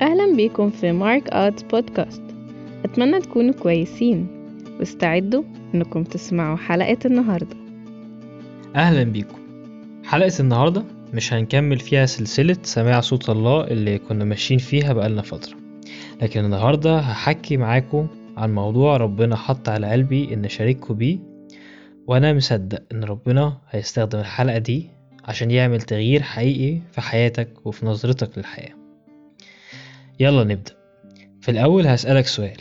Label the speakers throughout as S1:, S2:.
S1: أهلا بيكم في مارك آرتس بودكاست. أتمنى تكونوا كويسين. واستعدوا إنكم تسمعوا حلقة النهاردة.
S2: أهلا بيكم. حلقة النهاردة مش هنكمل فيها سلسلة سماع صوت الله اللي كنا ماشيين فيها بقالنا فترة. لكن النهاردة هحكي معاكم عن موضوع ربنا حط على قلبي إن أشارككم بيه. وأنا مصدق إن ربنا هيستخدم الحلقة دي عشان يعمل تغيير حقيقي في حياتك وفي نظرتك للحياة. يلا نبدأ. في الأول هسألك سؤال.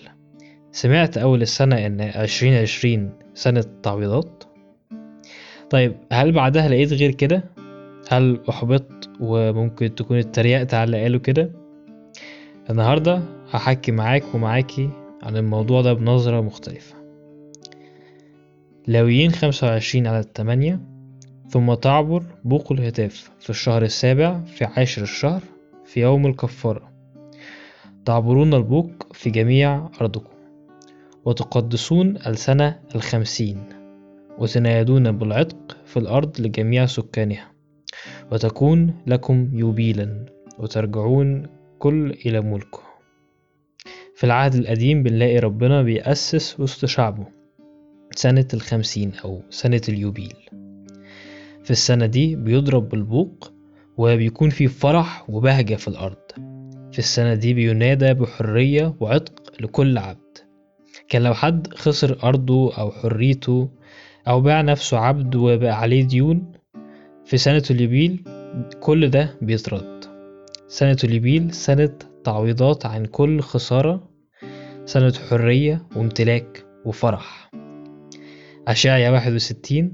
S2: سمعت أول السنة إن عشرين عشرين سنة تعويضات؟ طيب هل بعدها لقيت غير كده؟ هل أحبطت وممكن تكون اتريقت على اللي قالوا كده؟ النهاردة هحكي معاك ومعاكي عن الموضوع ده بنظرة مختلفة. لاويين خمسة وعشرين على التمانية ثم تعبر بوق الهتاف في الشهر السابع في عاشر الشهر في يوم الكفارة. تعبرون البوق في جميع أرضكم. وتقدسون ألسنة الخمسين. وتنادون بالعتق في الأرض لجميع سكانها. وتكون لكم يوبيلا. وترجعون كل إلى ملكه. في العهد القديم بنلاقي ربنا بيأسس وسط شعبه. سنة الخمسين أو سنة اليوبيل. في السنة دي بيضرب بالبوق وبيكون في فرح وبهجة في الأرض. في السنة دي بينادى بحرية وعتق لكل عبد. كان لو حد خسر أرضه أو حريته أو باع نفسه عبد وبقى عليه ديون في سنة اليوبيل كل ده بيترد. سنة اليوبيل سنة تعويضات عن كل خسارة سنة حرية وامتلاك وفرح. أشعيا واحد وستين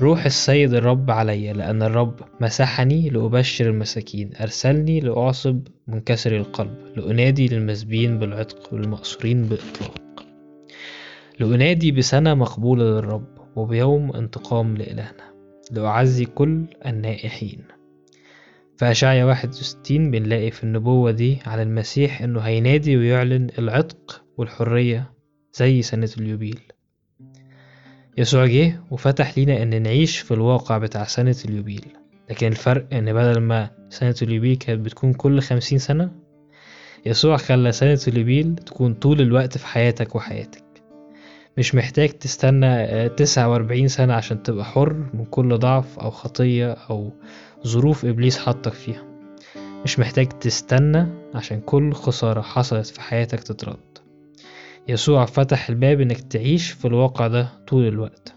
S2: روح السيد الرب علي لأن الرب مسحني لأبشر المساكين أرسلني لأعصب منكسر القلب لأنادي للمسبين بالعتق والمأسورين بإطلاق. لأنادي بسنة مقبولة للرب وبيوم انتقام لإلهنا لأعزي كل النائحين. في أشعيا واحد وستين بنلاقي في النبوة دي على المسيح إنه هينادي ويعلن العتق والحرية زي سنة اليوبيل. يسوع جه وفتح لينا إن نعيش في الواقع بتاع سنة اليوبيل. لكن الفرق إن بدل ما سنة اليوبيل كانت بتكون كل خمسين سنة يسوع خلى سنة اليوبيل تكون طول الوقت في حياتك وحياتك. مش محتاج تستنى تسعة وأربعين سنة عشان تبقى حر من كل ضعف أو خطية أو ظروف إبليس حطك فيها. مش محتاج تستنى عشان كل خسارة حصلت في حياتك تترد. يسوع فتح الباب إنك تعيش في الواقع ده طول الوقت.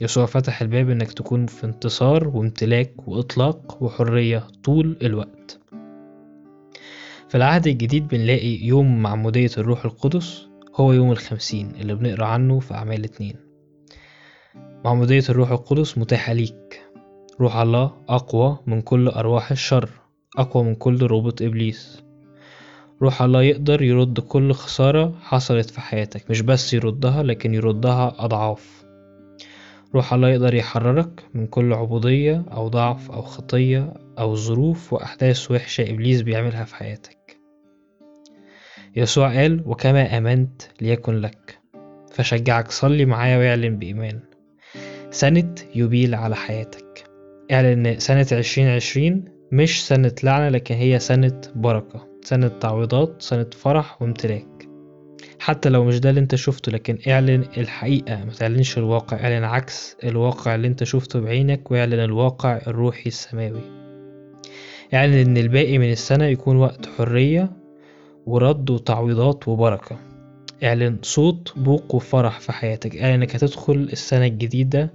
S2: يسوع فتح الباب إنك تكون في انتصار وامتلاك وإطلاق وحرية طول الوقت. في العهد الجديد بنلاقي يوم معمودية الروح القدس هو يوم الخمسين اللي بنقرأ عنه في أعمال اتنين. معمودية الروح القدس متاحة ليك. روح الله أقوى من كل أرواح الشر أقوى من كل ربط إبليس. روح الله يقدر يرد كل خسارة حصلت في حياتك مش بس يردها لكن يردها أضعاف. روح الله يقدر يحررك من كل عبودية أو ضعف أو خطية أو ظروف وأحداث وحشة إبليس بيعملها في حياتك. يسوع قال وكما آمنت ليكن لك فشجعك صلي معايا واعلن بإيمان. سنة يوبيل على حياتك. اعلن سنة عشرين عشرين مش سنة لعنة لكن هي سنة بركة. سنة تعويضات سنة فرح وامتلاك. حتى لو مش ده اللي انت شفته لكن اعلن الحقيقة ما تعلنش الواقع. اعلن عكس الواقع اللي انت شفته بعينك واعلن الواقع الروحي السماوي. اعلن ان الباقي من السنة يكون وقت حرية ورد وتعويضات وبركة. اعلن صوت بوق وفرح في حياتك. اعلن انك هتدخل السنة الجديدة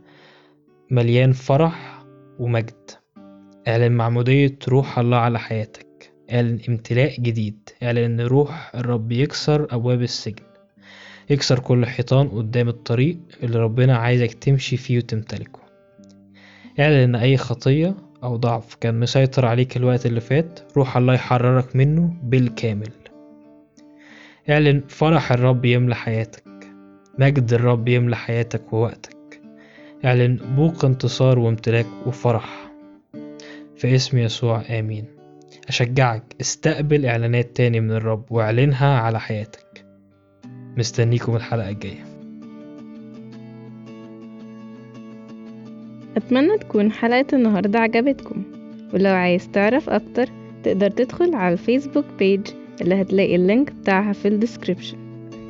S2: مليان فرح ومجد. اعلن معمودية روح الله على حياتك. اعلن امتلاء جديد اعلن إن روح الرب يكسر أبواب السجن. يكسر كل حيطان قدام الطريق اللي ربنا عايزك تمشي فيه وتمتلكه. إعلن إن أي خطية أو ضعف كان مسيطر عليك الوقت اللي فات روح الله يحررك منه بالكامل. إعلن فرح الرب يملى حياتك. مجد الرب يملى حياتك ووقتك. إعلن بوق انتصار وامتلاك وفرح. في اسم يسوع آمين. أشجعك استقبل إعلانات تاني من الرب واعلنها على حياتك. مستنيكم الحلقة الجاية.
S1: أتمنى تكون حلقة النهاردة عجبتكم. ولو عايز تعرف أكتر تقدر تدخل على ال Facebook page اللي هتلاقي ال link بتاعها في ال description.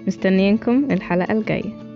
S1: مستنيينكم الحلقة الجاية.